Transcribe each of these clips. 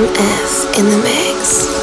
MF in the mix.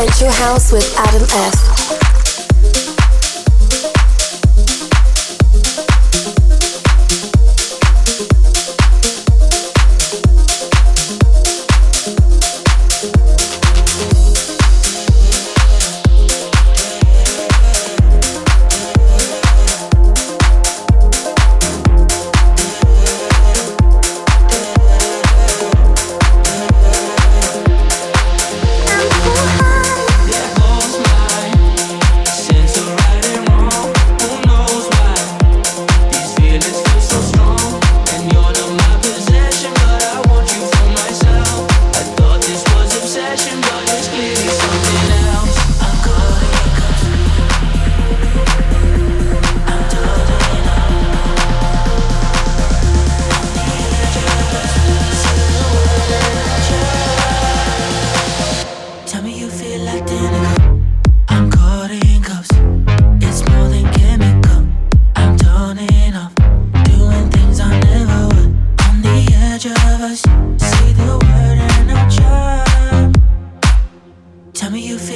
Essential House with Tell me you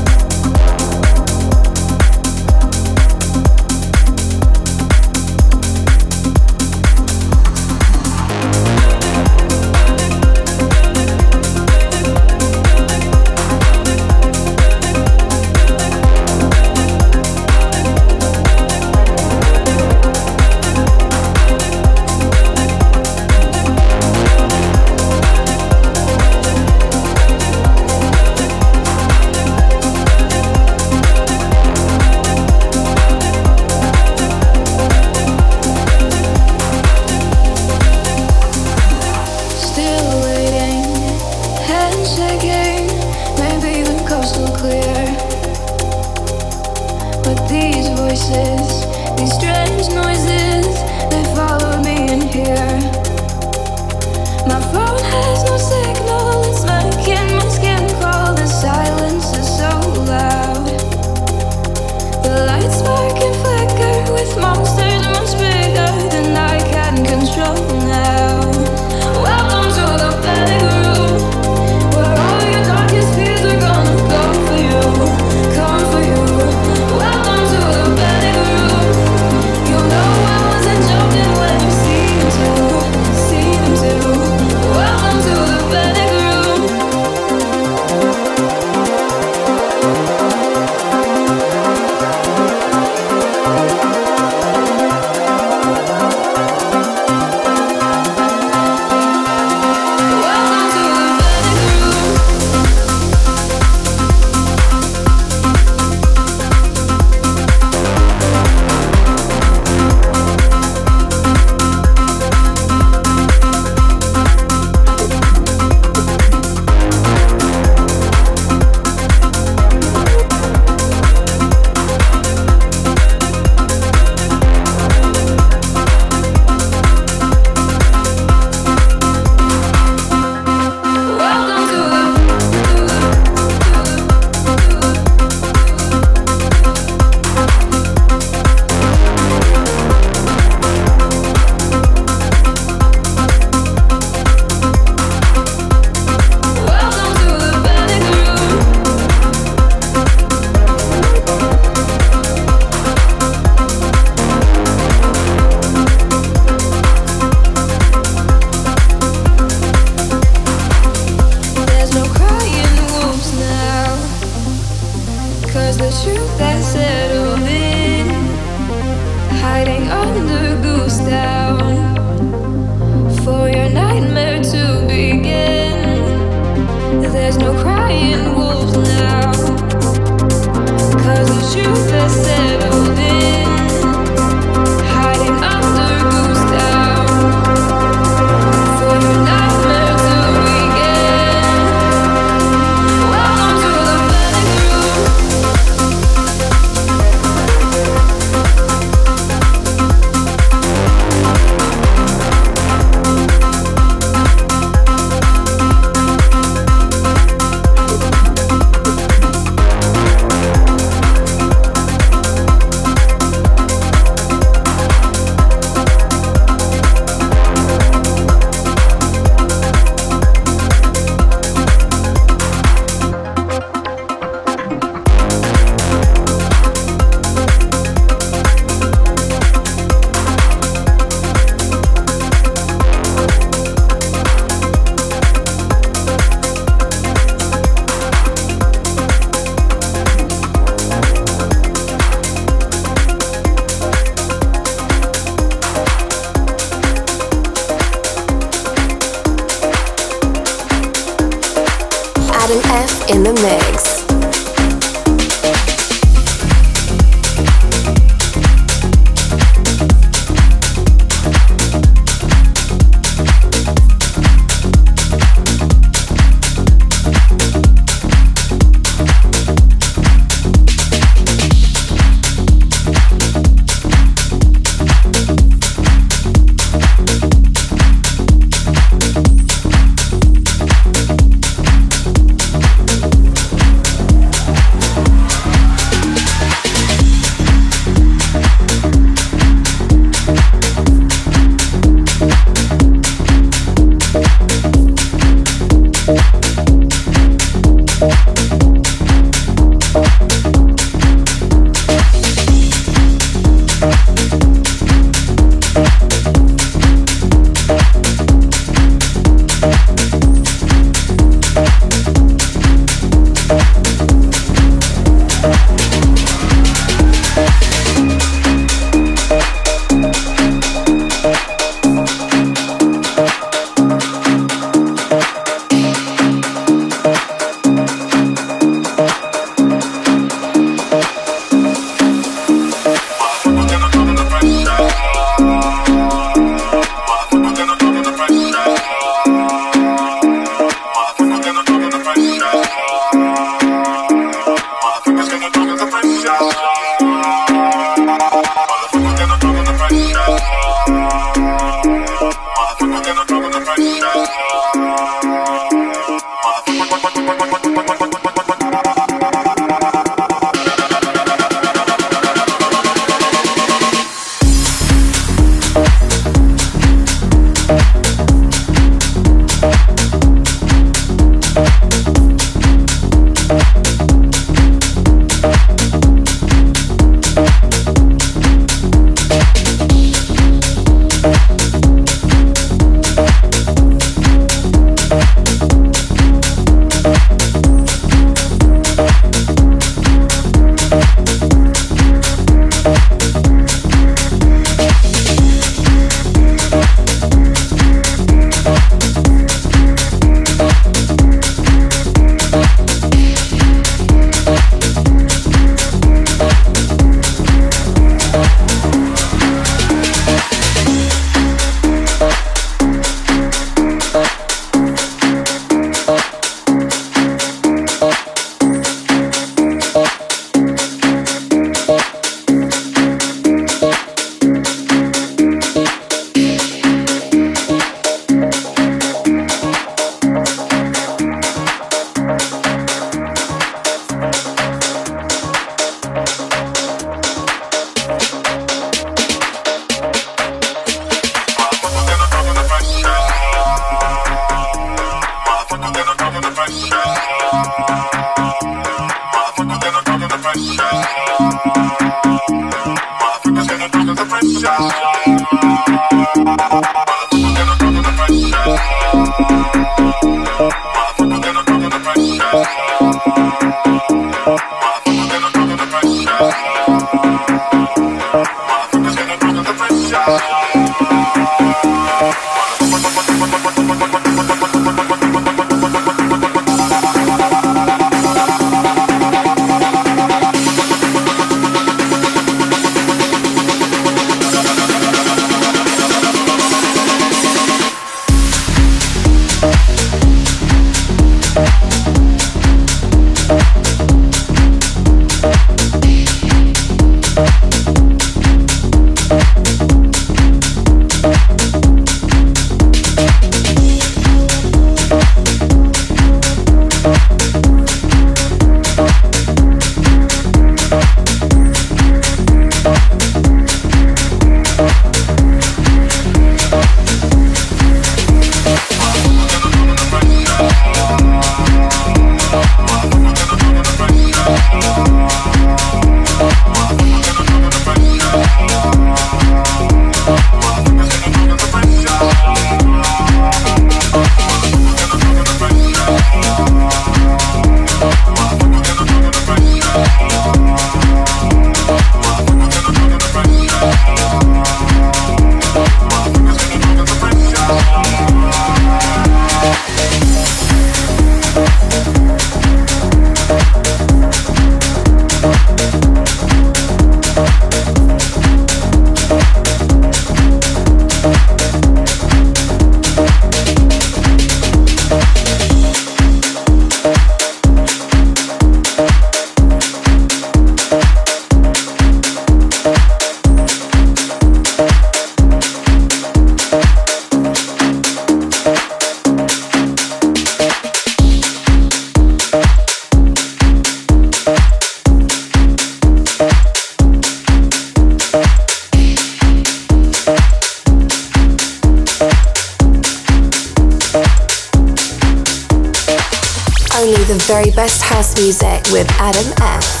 the very best house music with Adam F.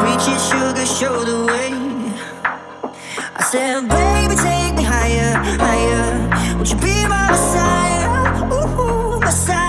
Preaching sugar, show the way. I said, baby, take me higher, higher. Would you be my messiah? Ooh, messiah.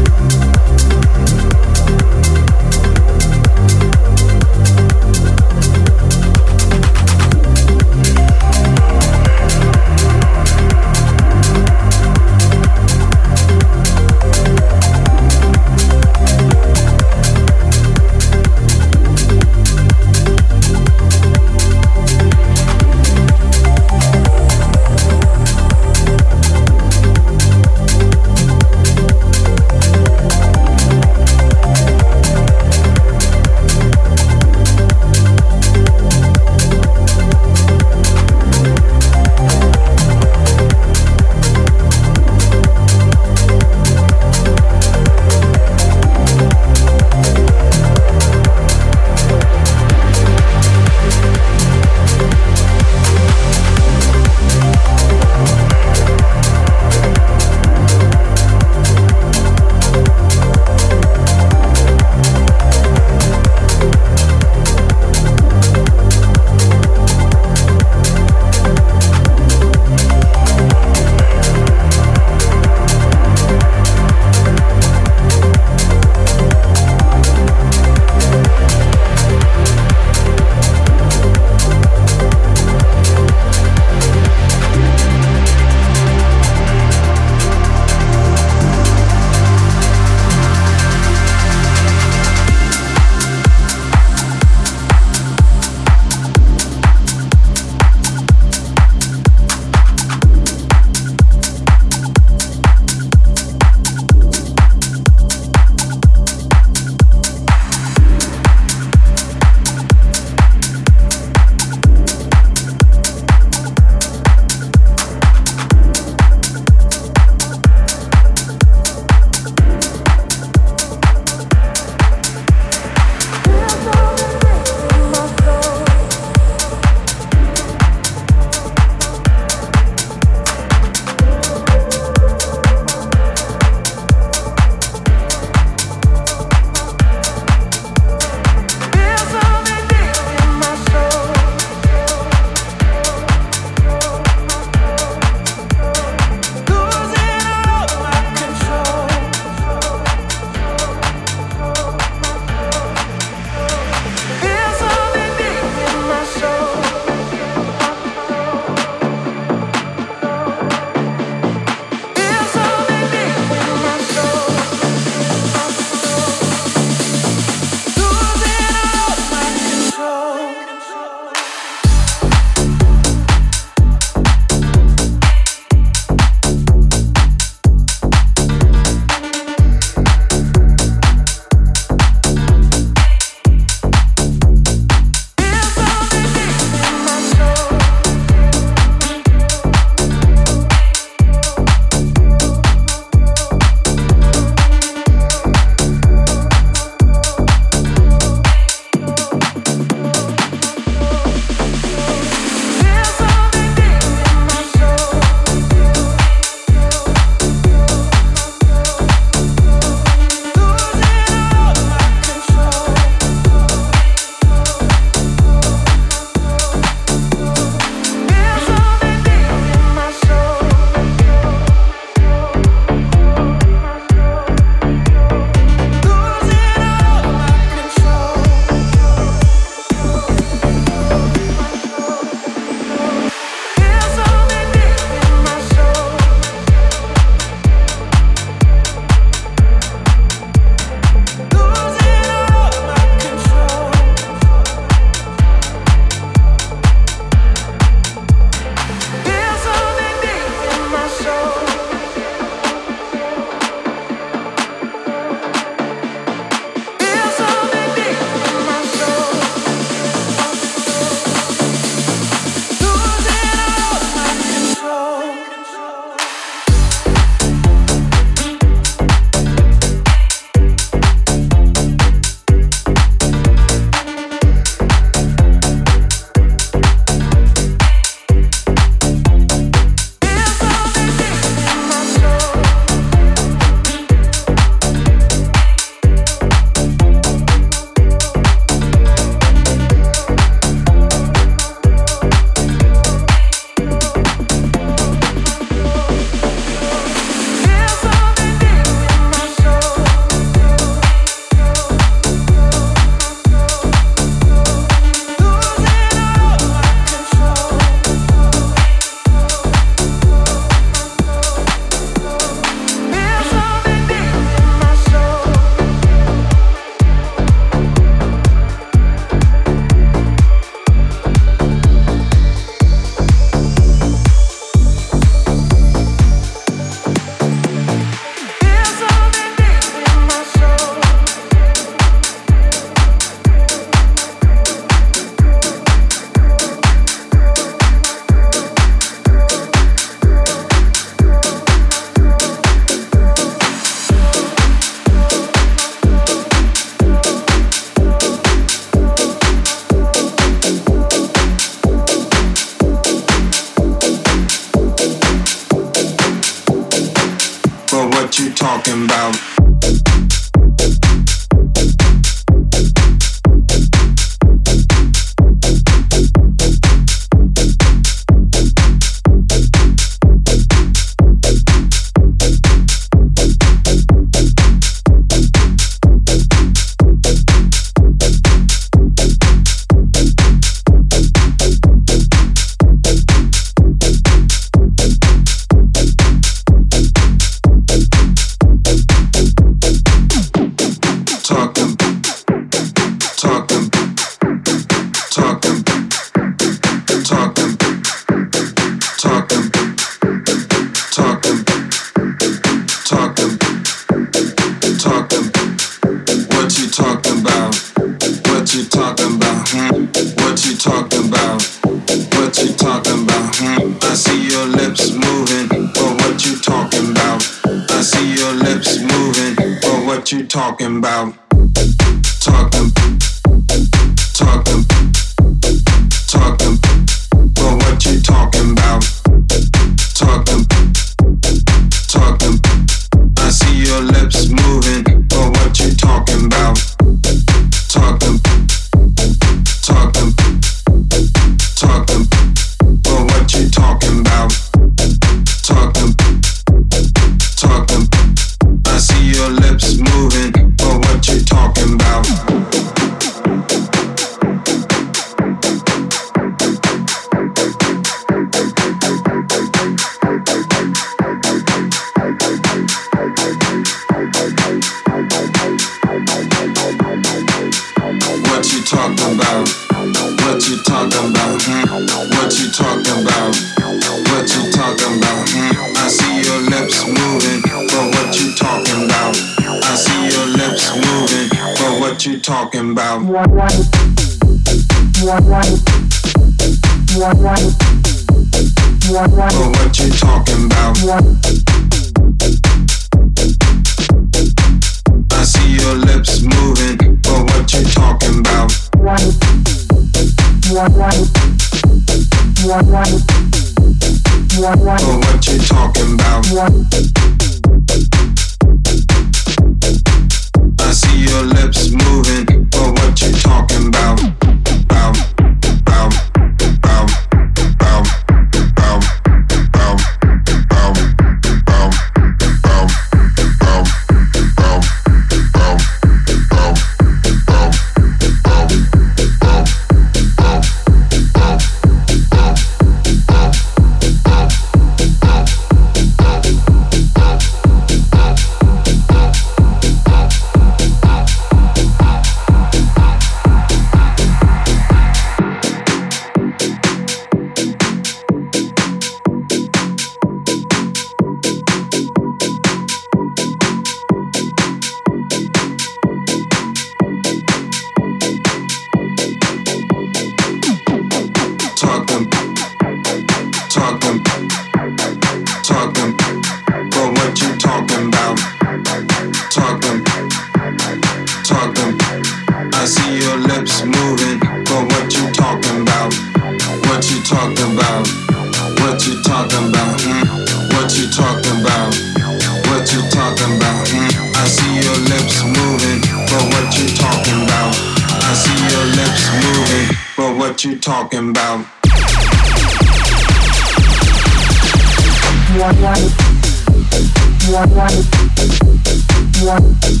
one.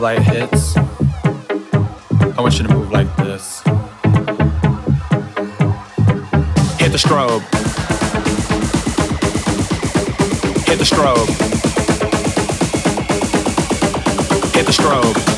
light hits, I want you to move like this. Hit the strobe. Hit the strobe. Hit the strobe.